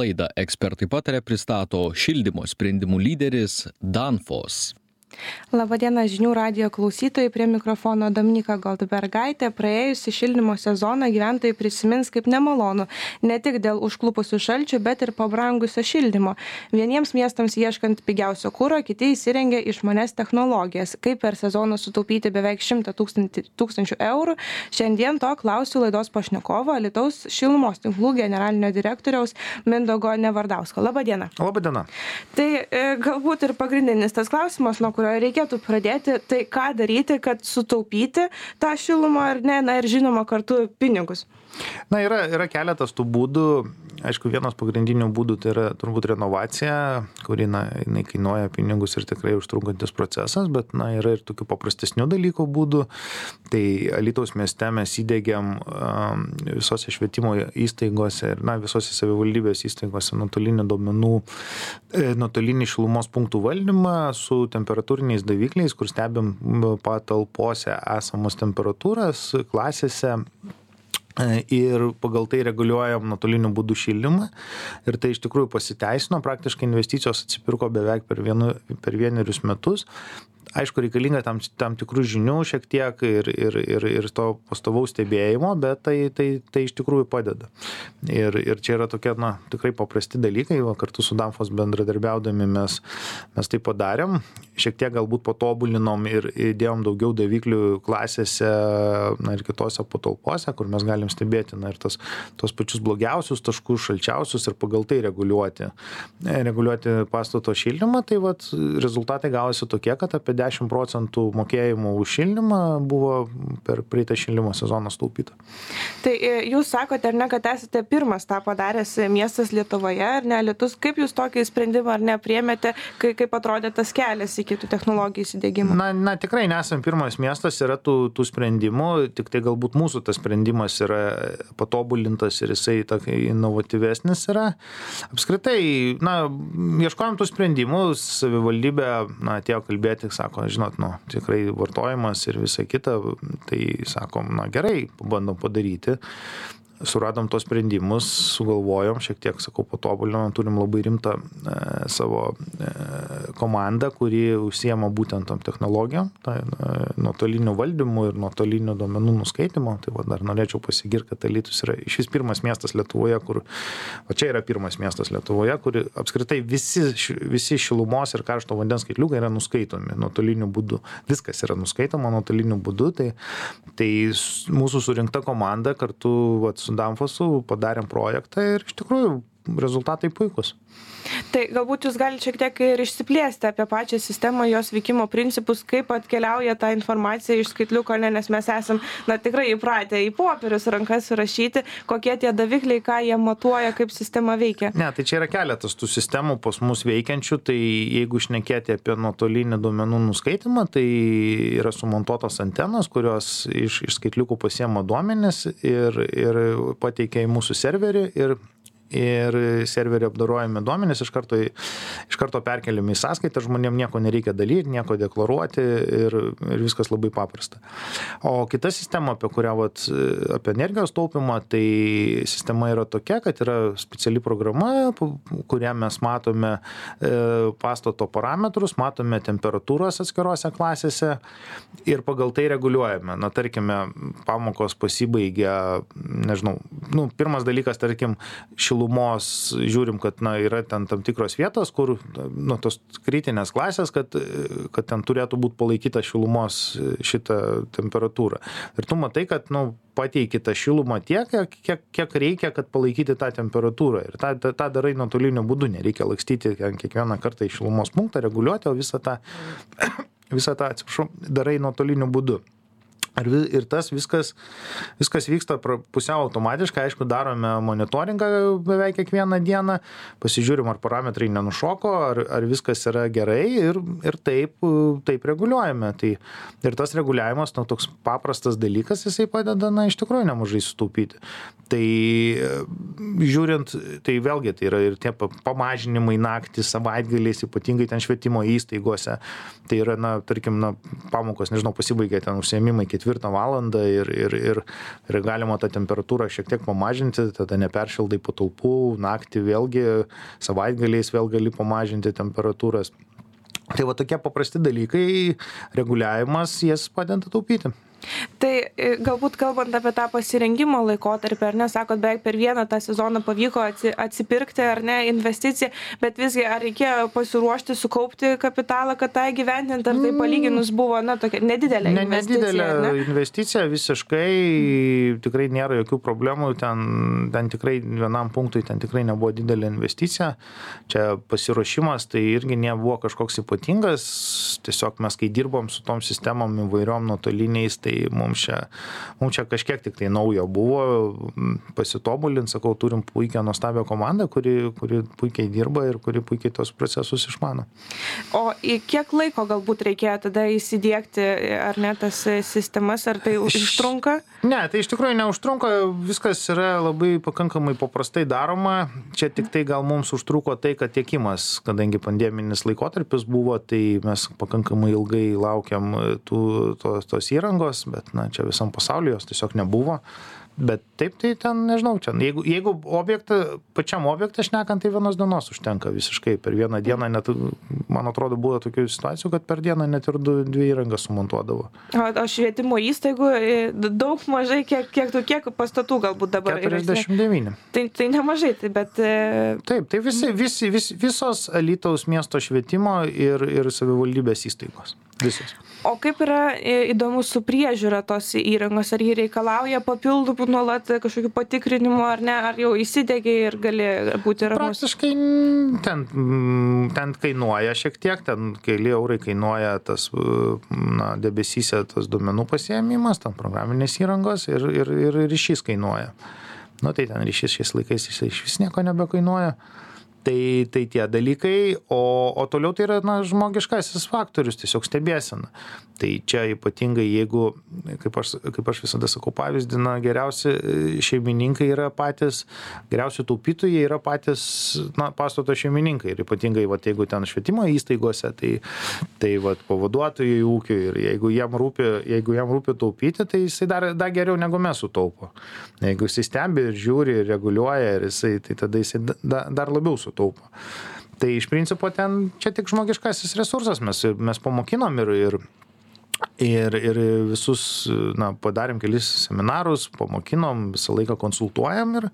Laidą ekspertai patarė pristato šildymo sprendimų lyderis Danfos. Labadiena žinių radio klausytojai, prie mikrofono Dominika Goldbergaitė. Praėjusi šildymo sezoną gyventojai prisimins kaip nemalonu, ne tik dėl užklupusių šalčių, bet ir pabrangusio šildymo. Vieniems miestams ieškant pigiausio kūro, kiti įsirengė išmanes technologijas. Kaip per sezoną sutaupyti beveik 100 tūkstančių eurų, šiandien to klausiu laidos pašnekovo, Lietuvos šilumos tinklų generalinio direktoriaus Mindogo Nevardausko. Labadiena. Labadiena. Tai e, galbūt ir pagrindinis tas klausimas, nuo kurio reikėtų pradėti, tai ką daryti, kad sutaupyti tą šilumą ar ne, na ir žinoma kartu pinigus. Na, yra, yra keletas tų būdų. Aišku, vienas pagrindinių būdų tai yra turbūt renovacija, kuri, na, jinai kainuoja pinigus ir tikrai užtrunkantis procesas, bet, na, yra ir tokių paprastesnių dalykų būdų. Tai Alitaus mieste mes įdėgiam um, visose švietimo įstaigose ir, na, visose savivaldybės įstaigose nuotolinį duomenų, e, nuotolinį šilumos punktų valdymą su temperatūriniais davikliais, kur stebim patalpose esamos temperatūras klasėse E, ir pagal tai reguliuojam nuotoliniu būdu šildymą. Ir tai iš tikrųjų pasiteisino, praktiškai investicijos atsipirko beveik per, vienu, per vienerius metus aišku reikalinga tam tam tikrų žinių šiek tiek ir ir ir ir to pastovaus stebėjimo bet tai tai tai iš tikrųjų padeda. Ir ir čia yra tokie na tikrai paprasti dalykai va kartu su danfos bendradarbiaudami mes mes tai padarėm. Šiek tiek galbūt patobulinom ir įdėjom daugiau daviklių klasėse na ir kitose patalpose kur mes galim stebėti na ir tas tuos pačius blogiausius taškus šalčiausius ir pagal tai reguliuoti reguliuoti pastato šildymą. Tai vat rezultatai gavosi tokie kad apie dešim procentų mokėjimų už šildymą buvo per praeitą šildymo sezoną sutaupyta. Tai e, jūs sakote, ar ne, kad esate pirmas tą padaręs miestas Lietuvoje, ar ne, Lietus, kaip jūs tokį sprendimą ar nepriemėte, kai, kaip atrodė tas kelias iki tų technologijų įsidėgymo? Na, na tikrai nesam pirmas miestas, yra tų, tų sprendimų, tik tai galbūt mūsų tas sprendimas yra patobulintas ir jisai inovatyvesnis yra. Apskritai, na, ieškojom tų sprendimų, savivaldybė, na, atėjo kalbėti, sako, sako žinot nu tikrai vartojimas ir visa kita tai sakom na gerai pabandom padaryti. Suradom tuos sprendimus, sugalvojom, šiek tiek, sakau, patobulinom, turim labai rimtą e, savo e, komandą, kuri užsiema būtent tom technologijom, tai nuotoliniu valdymu ir nuotoliniu duomenų nuskaitimu. Tai va, dar norėčiau pasigirti, kad Alitus yra iš vis pirmas miestas Lietuvoje, kur, o čia yra pirmas miestas Lietuvoje, kur apskritai visi, visi šilumos ir karšto vandens skaitliukai yra nuskaitomi nuotoliniu būdu. Viskas yra nuskaitoma nuotoliniu būdu, tai, tai mūsų surinkta komanda kartu su su Danfosu padarėm projektą ir iš tikrųjų rezultatai puikus. Tai galbūt jūs galite šiek tiek ir išsiplėsti apie pačią sistemą, jos veikimo principus, kaip atkeliauja ta informacija iš skaitliuko, ne, nes mes esam, na, tikrai įpratę į popierius rankas surašyti, kokie tie davikliai, ką jie matuoja, kaip sistema veikia. Ne, tai čia yra keletas tų sistemų pas mus veikiančių, tai jeigu išnekėti apie nuotolinį duomenų nuskaitimą, tai yra sumontuotos antenos, kurios iš, iš skaitliukų pasiema duomenis ir, ir pateikia į mūsų serverį ir ir serverio apdorojami duomenys iš karto, iš karto perkeliami į sąskaitą, žmonėm nieko nereikia dalyti, nieko deklaruoti ir, ir viskas labai paprasta. O kita sistema, apie kurią, vat, apie energijos taupimą, tai sistema yra tokia, kad yra speciali programa, kurią mes matome e, pastato parametrus, matome temperatūros atskirose klasėse ir pagal tai reguliuojame. Na, tarkime, pamokos pasibaigia, nežinau, nu, pirmas dalykas, tarkim, šilumos šilumos žiūrim, kad na, yra ten tam tikros vietos, kur nu, tos kritinės klasės, kad, kad ten turėtų būti palaikyta šilumos šitą temperatūrą. Ir tu matai, kad nu, pateiki tą šilumą tiek, kiek, kiek reikia, kad palaikyti tą temperatūrą. Ir tą, tą, tą darai nuotoliniu būdu, nereikia lakstyti kiekvieną kartą į šilumos punktą, reguliuoti, o visą tą, visą tą atsiprašau, darai nuotoliniu būdu. Ir, ir tas viskas, viskas vyksta pusiau automatiškai, aišku, darome monitoringą beveik kiekvieną dieną, pasižiūrim, ar parametrai nenušoko, ar, ar viskas yra gerai ir, ir taip, taip reguliuojame. Tai, ir tas reguliavimas, nu, toks paprastas dalykas, jisai padeda, na, iš tikrųjų nemažai sutaupyti. Tai žiūrint, tai vėlgi tai yra ir tie pamažinimai naktį, savaitgaliais, ypatingai ten švietimo įstaigose. Tai yra, na, tarkim, na, pamokos, nežinau, pasibaigė ten užsiemimai ketvirtą ketvirtą valandą ir, ir, ir, ir galima tą temperatūrą šiek tiek pamažinti, tada neperšildai patalpų, naktį vėlgi, savaitgaliais vėl gali pamažinti temperatūras. Tai va tokie paprasti dalykai, reguliavimas jas padeda taupyti. Tai e, galbūt kalbant apie tą pasirengimo laikotarpį, ar ne, sakot, beveik per vieną tą sezoną pavyko atsipirkti, ar ne, investiciją, bet visgi ar reikėjo pasiruošti, sukaupti kapitalą, kad tą įgyvendinti, ar tai mm. palyginus buvo, na, tokia nedidelė ne, investicija? Nedidelė ne? investicija, visiškai, tikrai nėra jokių problemų, ten, ten tikrai vienam punktui ten tikrai nebuvo didelė investicija, čia pasiruošimas tai irgi nebuvo kažkoks ypatingas, tiesiog mes kai dirbom su tom sistemom įvairiom nuotoliniais, tai tai mums čia, mums čia kažkiek tik tai naujo buvo, pasitobulinti, sakau, turim puikią nuostabią komandą, kuri, kuri puikiai dirba ir kuri puikiai tos procesus išmano. O kiek laiko galbūt reikėjo tada įsidėkti, ar ne tas sistemas, ar tai užtrunka? Ne, tai iš tikrųjų neužtrunka, viskas yra labai pakankamai paprastai daroma. Čia tik tai gal mums užtruko tai, kad tiekimas, kadangi pandeminis laikotarpis buvo, tai mes pakankamai ilgai laukiam tų, tos, tos įrangos, bet na čia visam pasauly jos tiesiog nebuvo bet taip tai ten nežinau čia jeigu jeigu objektą pačiam objekte šnekant tai vienos dienos užtenka visiškai. Per vieną dieną net man atrodo buvo tokių situacijų kad per dieną net ir du dvi įrangas sumontuodavo. O o švietimo įstaigų e, daug mažai kiek kiek tų kiek pastatų galbūt dabar keturiasdešim devyni. Tai tai nemažai tai bet e, taip tai visi visi vis visos alytaus miesto švietimo ir ir savivaldybės įstaigos. Visos. O kaip yra įdomu su priežiūra tos įrangos? Ar ji reikalauja papildomų nuolat kažkokių patikrinimų ar ne ar jau įsidiegei ir gali būti ramus? Praktiškai ten ten kainuoja šiek tiek ten keli eurai kainuoja tas na debesyse tas duomenų pasiėmimas ten programinės įrangos ir ir ir ryšys kainuoja. Nu tai ten ryšys šiais laikais jisai išvis nieko nebekainuoja tai tai tie dalykai o o toliau tai yra na žmogiškasis faktorius tiesiog stebėsena. Tai čia ypatingai jeigu kaip aš kaip aš visada sakau pavyzdį na geriausi e, šeimininkai yra patys geriausi taupytojai yra patys na pastato šeimininkai. Ir ypatingai vat jeigu ten švietimo įstaigose tai tai vat pavaduotojai ūkių ir jeigu jiem rūpi jeigu jam rūpi taupyti tai jisai dar dar geriau negu mes sutaupo. Jeigu jisai stebi ir žiūri ir reguliuoja ir jisai tai tada jisai da dar labiau su sutaupo. Tai iš principo ten čia tik žmogiškasis resursas, mes, mes pamokinom ir, ir ir ir visus na padarėm kelis seminarus pamokinom visą laiką konsultuojam ir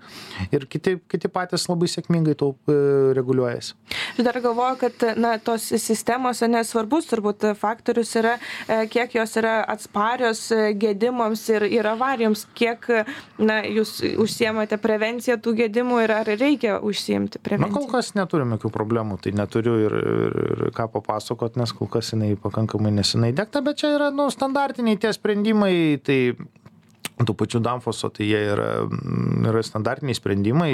ir kiti kiti patys labai sėkmingai to e, reguliuojasi. Aš dar galvoju kad na tos sistemos ane svarbus turbūt faktorius yra e, kiek jos yra atsparios e, gedimams ir ir avarijoms. Kiek na jūs užsiemate prevencija tų gedimų ir ar reikia užsiimti prevencija na kol kas neturim jokių problemų tai neturiu ir ir ir ką papasakot nes kol kas jinai pakankamai nesenai įdiegta bet čia yra nu standartiniai tie sprendimai tai tų pačių Danfoso, tai jie yra, yra standartiniai sprendimai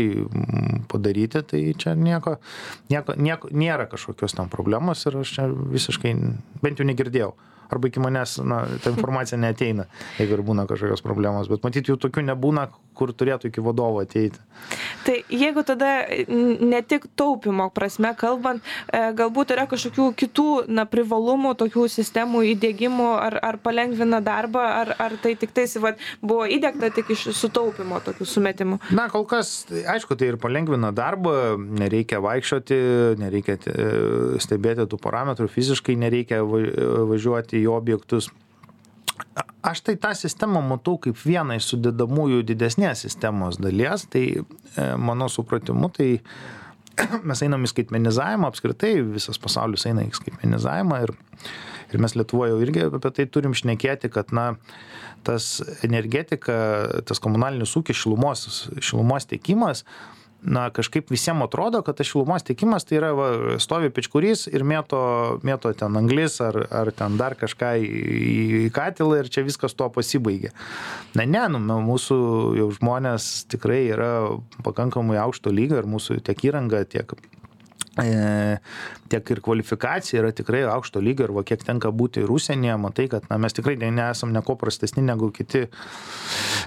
padaryti, tai čia nieko, nieko, nieko, nėra kažkokios tam problemos ir aš čia visiškai bent jau negirdėjau arba iki manęs na ta informacija neateina jeigu ir būna kažkokios problemos. Bet matyt jų tokių nebūna kur turėtų iki vadovo ateiti. Tai jeigu tada ne tik taupymo prasme kalbant e, galbūt yra kažkokių kitų na privalumų tokių sistemų įdiegimo ar ar palengvina darbą ar ar tai tiktais vat buvo įdiegta tik iš sutaupymo tokių sumetimų? Na kol kas aišku tai ir palengvina darbą nereikia vaikščioti nereikia stebėti tų parametrų fiziškai nereikia važiuoti į objektus. Aš tai tą sistemą matau kaip vieną iš sudėdamųjų didesnės sistemos dalies, tai e, mano supratimu, tai mes einam į skaitmenizavimą, apskritai visas pasaulis eina į skaitmenizavimą ir, ir mes Lietuvoje jau irgi apie tai turim šnekėti, kad na, tas energetika, tas komunalinis ūkis, šilumos, šilumos tiekimas, na kažkaip visiem atrodo kad tas šilumos tiekimas tai yra va stovi pečkurys ir mėto mėto ten anglis ar ar ten dar kažką į į katilą ir čia viskas tuo pasibaigia na ne nu mūsų jau žmonės tikrai yra pakankamai aukšto lygio ir mūsų tiek įranga tiek e, tiek ir kvalifikacija yra tikrai aukšto lygio ir va kiek tenka būti ir užsienyje, matai, kad na, mes tikrai nesam neko prastesni negu kiti,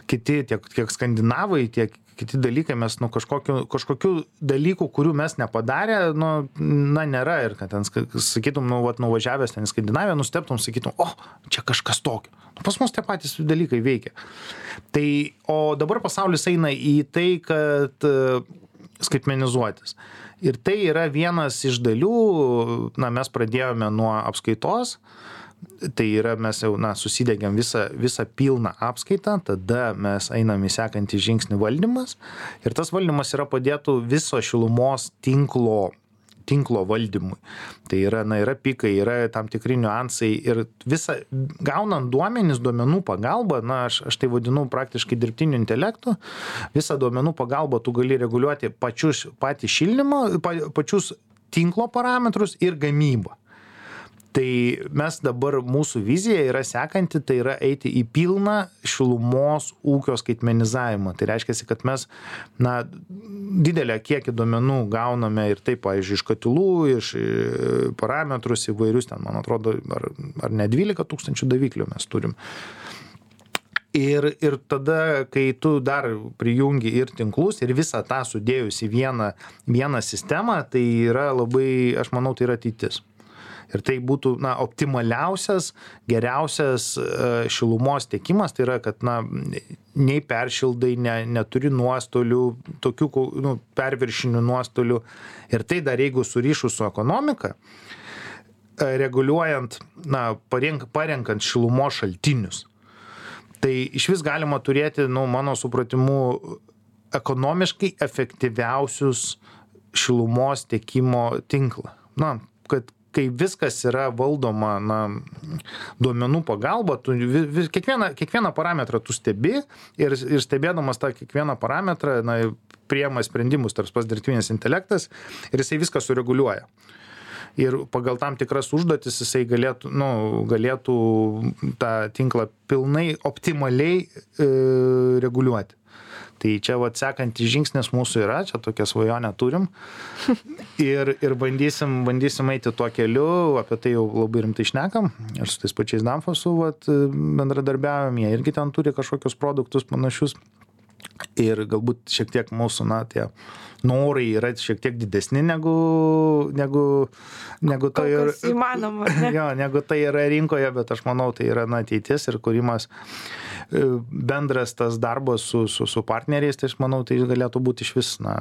kiti tiek, tiek skandinavai, tiek kiti dalykai, mes nu, kažkokiu, kažkokiu dalykų, kurių mes nepadarė, nu, na, nėra. Ir kad ten, sakytum, nu, vat, nuvažiavęs ten į Skandinaviją, nusteptum, sakytum, o, čia kažkas tokio. Nu, pas mus tie patys dalykai veikia. Tai, o dabar pasaulis eina į tai, kad uh, skaitmenizuotis. Ir tai yra vienas iš dalių, na, mes pradėjome nuo apskaitos, uh, tai yra mes jau na susidiegiam visą visą pilną apskaitą tada mes einam į sekantį žingsnį valdymas ir tas valdymas yra padėtų viso šilumos tinklo tinklo valdymui. Tai yra, na, yra pikai, yra tam tikri niuansai ir visa, gaunant duomenis, duomenų pagalba, na, aš, aš tai vadinu praktiškai dirbtiniu intelektu, visą duomenų pagalbą tu gali reguliuoti pačius, patį šildymą, pa, pačius tinklo parametrus ir gamybą tai mes dabar mūsų vizija yra sekanti tai yra eiti į pilną šilumos ūkio skaitmenizavimą. Tai reiškiasi kad mes na didelę kiekį duomenų gauname ir taip pavyzdžiui iš katilų iš e, parametrus įvairius ten man atrodo ar ar ne dvylika tūkstančių daviklių mes turim. Ir ir tada kai tu dar prijungi ir tinklus ir visą tą sudėjus į vieną vieną sistemą tai yra labai aš manau tai yra ateitis ir tai būtų na optimaliausias geriausias e, šilumos tiekimas. Tai yra kad na nei peršildai ne neturi nuostolių tokių nu perviršinių nuostolių. Ir tai dar jeigu surišus su ekonomika e, reguliuojant na parenk parenkant šilumos šaltinius. Tai išvis galima turėti nu mano supratimu ekonomiškai efektyviausius šilumos tiekimo tinklą. Na kad kai viskas yra valdoma na duomenų pagalba tu vi vi kiekvieną kiekvieną parametrą tu stebi ir ir stebėdamas tą kiekvieną parametrą na priima sprendimus tas pats dirbtinis intelektas ir jisai viską sureguliuoja. Ir pagal tam tikras užduotis jisai galėtų nu galėtų tą tinklą pilnai optimaliai e, reguliuoti tai čia vat sekantis žingsnis mūsų yra čia tokią svajonę turim. Ir ir bandysim bandysim eiti tuo keliu apie tai jau labai rimtai šnekam ir su tais pačiais danfosu vat bendradarbiaujam jie irgi ten turi kažkokius produktus panašius ir galbūt šiek tiek mūsų na tie norai yra šiek tiek didesni negu negu negu tai ir įmanoma jo negu tai yra rinkoje bet aš manau tai yra na ateitis ir kūrimas E, bendras tas darbas su, su, su partneriais, tai aš manau, tai galėtų būti iš vis na,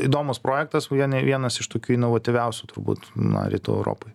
įdomus projektas, vienas iš tokių inovatyviausių turbūt na, rytų Europai.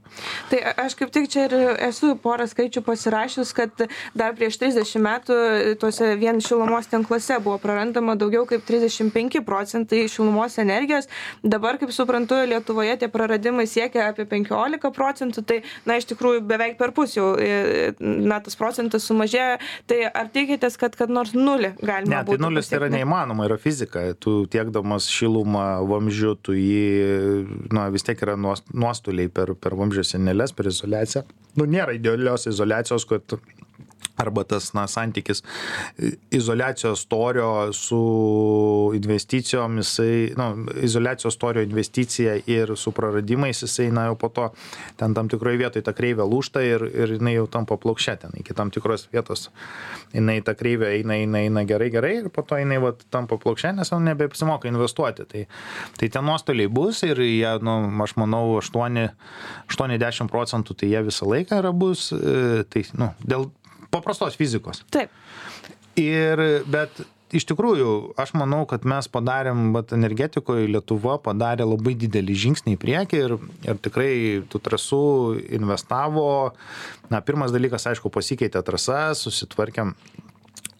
Tai aš kaip tik čia ir esu porą skaičių pasirašęs, kad dar prieš 30 metų tuose vien šilumos tinkluose buvo prarandama daugiau kaip 35 procentai šilumos energijos. Dabar, kaip suprantu, Lietuvoje tie praradimai siekia apie 15 procentų, tai na iš tikrųjų beveik per pusę jau e, na, tas procentas sumažėjo. Tai ar tikitės, kad kad nors nulį galima? Ne, tai nulis tai yra neįmanoma, yra fizika. Tu tiekdamas šilumą vamzdžiu, tu jį, na, vis tiek yra nuostoliai per, per vamzdžio senelės, per izolaciją. Nu, nėra idealios izolacijos, kad arba tas na santykis izoliacijos storio su investicijom jisai nu izoliacijos storio investicija ir su praradimais jisai na jau po to ten tam tikroj vietoj ta kreivė lūžta ir ir jinai jau tampa plokščia ten iki tam tikros vietos. Jinai ta kreivė eina eina eina gerai gerai ir po to jinai vat tampa plokščia nes jau nebeapsimoka investuoti. Tai tai tie nuostoliai bus ir jie nu aš manau aštuoni aštuoni dešim procentų tai jie visą laiką yra bus e, tai nu dėl paprastos fizikos. Taip. Ir, bet iš tikrųjų, aš manau, kad mes padarėm, bet energetikoje Lietuva padarė labai didelį žingsnį į priekį ir, ir tikrai tų trasų investavo. Na, pirmas dalykas, aišku, pasikeitė trasas, susitvarkėm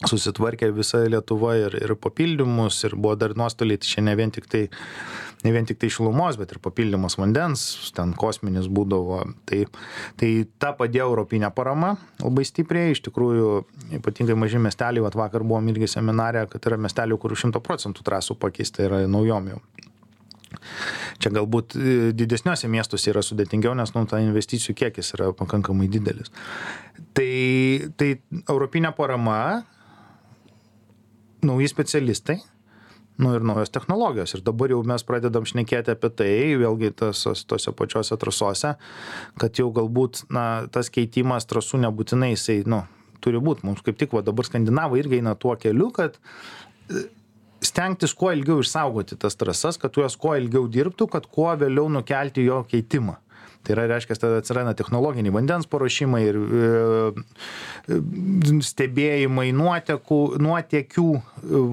susitvarkė visa Lietuva ir, ir papildymus, ir buvo dar nuostoliai, tai čia ne vien tik tai ne vien tiktai šilumos, bet ir papildymas vandens, ten kosminis būdavo. Tai, tai ta padėjo Europinė parama labai stipriai, iš tikrųjų ypatingai maži miesteliai, vat, vakar buvom irgi seminarė, kad yra miestelių, kur 100 procentų trasų pakeista yra naujom jau. Čia galbūt e, didesniuose miestuose yra sudėtingiau, nes nu, ta investicijų kiekis yra pakankamai didelis. Tai, tai europinė parama, nauji specialistai, nu ir naujos technologijos ir dabar jau mes pradedam šnekėti apie tai vėlgi tas tose pačiose trasose kad jau galbūt na tas keitimas trasų nebūtinai jisai nu turi būt mums kaip tik va dabar skandinavai irgi eina tuo keliu kad stengtis kuo ilgiau išsaugoti tas trasas, kad tu jas kuo ilgiau dirbtų, kad kuo vėliau nukelti jo keitimą. Tai yra, reiškia, tada atsiranda technologiniai vandens paruošimai ir e, stebėjimai nuotekų, nuotiekių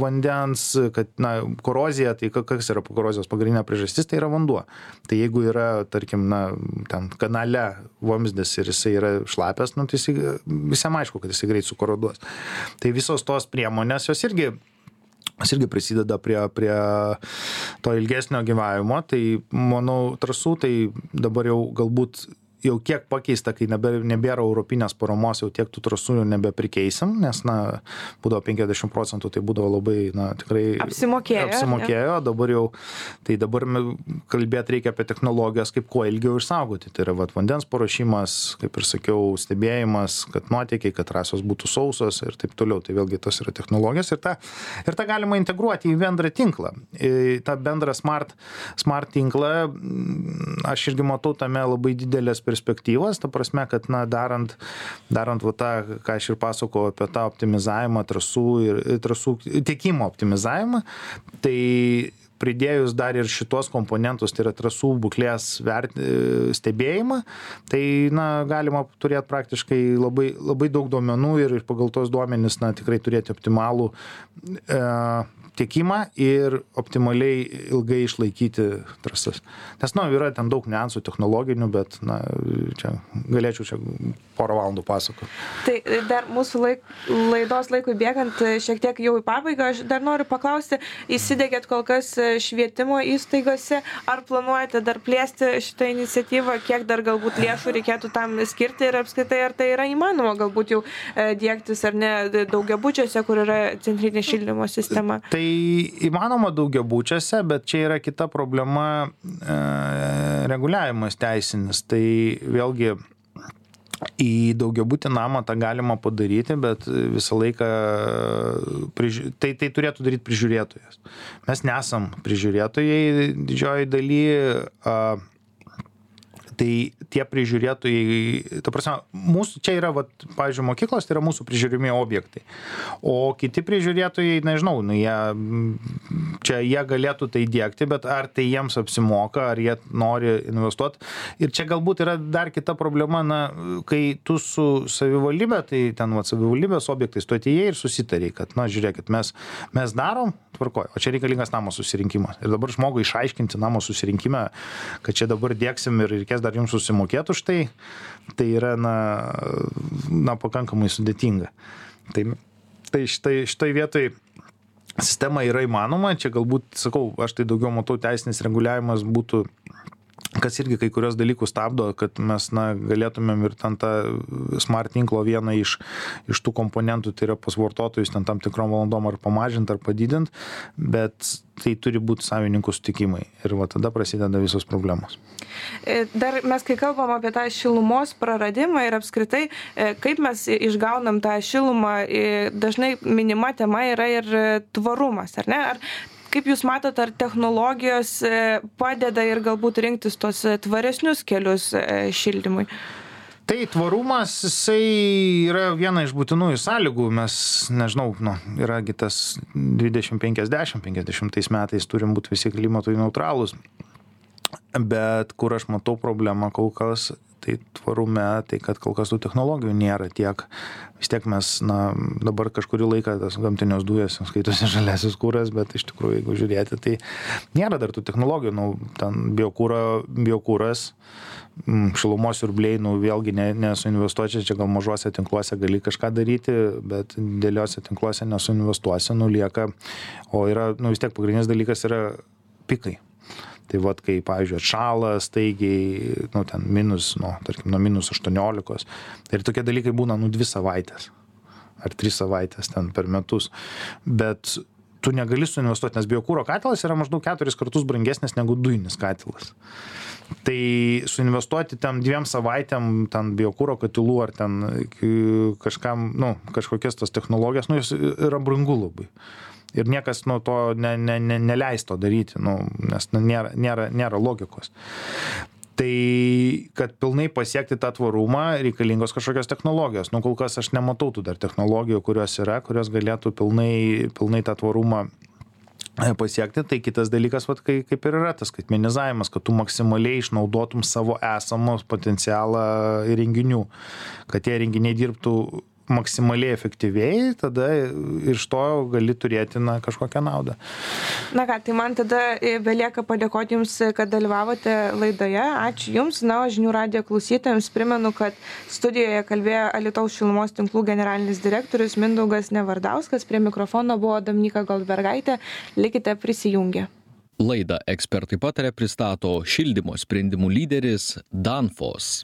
vandens, kad, na, korozija, tai kas yra korozijos pagrindinė priežastis, tai yra vanduo. Tai jeigu yra, tarkim, na, ten kanale vamzdis ir jisai yra šlapęs, nu, tai jisai, visiems aišku, kad jisai greit sukoroduos. Tai visos tos priemonės jos irgi kas irgi prisideda prie, prie to ilgesnio gyvavimo. Tai manau, trasų tai dabar jau galbūt jau kiek pakeista, kai nebėra, nebėra europinės paramos, jau tiek tų trasų jau nebeprikeisim, nes, na, būdavo 50 procentų, tai būdavo labai, na, tikrai apsimokėjo. Apsimokėjo, ne? dabar jau, tai dabar kalbėti reikia apie technologijas, kaip kuo ilgiau išsaugoti. Tai yra vat, vandens paruošimas, kaip ir sakiau, stebėjimas, kad nuotėkiai, kad trasos būtų sausos ir taip toliau. Tai vėlgi tos yra technologijos ir tą, ir tą galima integruoti į bendrą tinklą. Į tą bendrą smart, smart tinklą aš irgi matau tame labai didelės perspektyvos perspektyvos, ta prasme, kad, na, darant, darant va, tą, ką aš ir pasakojau apie tą optimizavimą trasų ir trasų tiekimo optimizavimą, tai pridėjus dar ir šitos komponentus, tai yra trasų būklės vert, stebėjimą, tai na, galima turėti praktiškai labai, labai daug duomenų ir pagal tos duomenys na, tikrai turėti optimalų e, tiekimą ir optimaliai ilgai išlaikyti trasas. Nes, na, yra ten daug niuansų technologinių, bet, na, čia galėčiau čia porą valandų pasakoti. Tai dar mūsų laik, laidos laikui bėgant šiek tiek jau į pabaigą, aš dar noriu paklausti, įsidėgėt kol kas švietimo įstaigose, ar planuojate dar plėsti šitą iniciatyvą, kiek dar galbūt lėšų reikėtų tam skirti ir apskritai, ar tai yra įmanoma galbūt jau e, dėktis ar ne daugiabučiuose, kur yra centrinė šildymo sistema? Tai įmanoma daugiabučiuose, bet čia yra kita problema e, reguliavimas teisinis. Tai vėlgi į daugiabutį namą tą galima padaryti, bet visą laiką priži... tai, tai turėtų daryti prižiūrėtojas. Mes nesam prižiūrėtojai didžioji daly. A, tai tie prižiūrėtojai, ta prasme, mūsų čia yra, vat, pavyzdžiui, mokyklos, tai yra mūsų prižiūrimi objektai. O kiti prižiūrėtojai, nežinau, nu, jie, čia jie galėtų tai dėkti, bet ar tai jiems apsimoka, ar jie nori investuoti. Ir čia galbūt yra dar kita problema, na, kai tu su savivaldybė, tai ten, vat, savivaldybės objektais, tu atėjai ir susitariai, kad, na, žiūrėkit, mes, mes darom, tvarkoju, o čia reikalingas namo susirinkimas. Ir dabar žmogui išaiškinti namo susirinkimą, kad čia dabar dėksim ir reikės dar jums susimokėti už tai, tai yra, na, na pakankamai sudėtinga. Tai, tai štai, štai vietoj sistema yra įmanoma, čia galbūt, sakau, aš tai daugiau matau teisinis reguliavimas būtų kas irgi kai kurios dalykus stabdo, kad mes na, galėtumėm ir ten tą smart tinklo vieną iš, iš tų komponentų, tai yra pas vartotojus ten tam tikrom valandom ar pamažinti ar padidinti, bet tai turi būti savininkų sutikimai ir va tada prasideda visos problemos. E, dar mes, kai kalbam apie tą šilumos praradimą ir apskritai, e, kaip mes išgaunam tą šilumą, e, dažnai minima tema yra ir tvarumas, ar ne? Ar kaip jūs matot ar technologijos e, padeda ir galbūt rinktis tuos e, tvaresnius kelius e, šildymui Tai tvarumas, jisai yra viena iš būtinųjų sąlygų. Mes, nežinau, nu, yragi tas 2050, 50 metais turim būti visi klimatui neutralūs. Bet kur aš matau problemą kol kas, tai tvarume, tai kad kol kas tų technologijų nėra tiek. Vis tiek mes, na, dabar kažkurį laiką tas gamtinios dujas skaitosi žaliasis kūras, bet iš tikrųjų, jeigu žiūrėti, tai nėra dar tų technologijų, nu, ten biokūra, biokūras, mm, šilumos siurbliai, nu, vėlgi ne, nesuinvestuosi, čia gal mažuose tinkluose gali kažką daryti, bet dėliuose tinkluose nesuinvestuosi, nulieka, o yra, nu, vis tiek pagrindinis dalykas yra pikai Tai vad, kai, pavyzdžiui, atšala staigiai, nu, ten minus, nu, tarkim, nuo minus 18. Ir tokie dalykai būna, nu, dvi savaitės ar trys savaitės ten per metus. Bet tu negali suinvestuoti, nes biokūro katilas yra maždaug keturis kartus brangesnis negu dujinis katilas. Tai suinvestuoti ten dviem savaitėm, ten biokūro katilų ar ten kažkam, nu, kažkokias tas technologijas, nu, jos yra brangu labai ir niekas nuo to ne, ne, ne, neleis to daryti, nu, nes nu, nėra, nėra, nėra logikos. Tai kad pilnai pasiekti tą tvarumą reikalingos kažkokios technologijos. Nu, kol kas aš nematau tų dar technologijų, kurios yra, kurios galėtų pilnai, pilnai tą tvarumą pasiekti, tai kitas dalykas, vat, kai, kaip ir yra tas skaitmenizavimas, kad tu maksimaliai išnaudotum savo esamos potencialą įrenginių, kad tie renginiai dirbtų maksimaliai efektyviai, tada iš to gali turėti na, kažkokią naudą. Na ką, tai man tada e, belieka padėkoti Jums, kad dalyvavote laidoje. Ačiū Jums. Na, o žinių radijo klausytojams primenu, kad studijoje kalbėjo Alitaus šilumos tinklų generalinis direktorius Mindaugas Nevardauskas. Prie mikrofono buvo Dominika Goldbergaitė. Likite prisijungę. Laidą ekspertai patarė pristato šildymo sprendimų lyderis Danfos.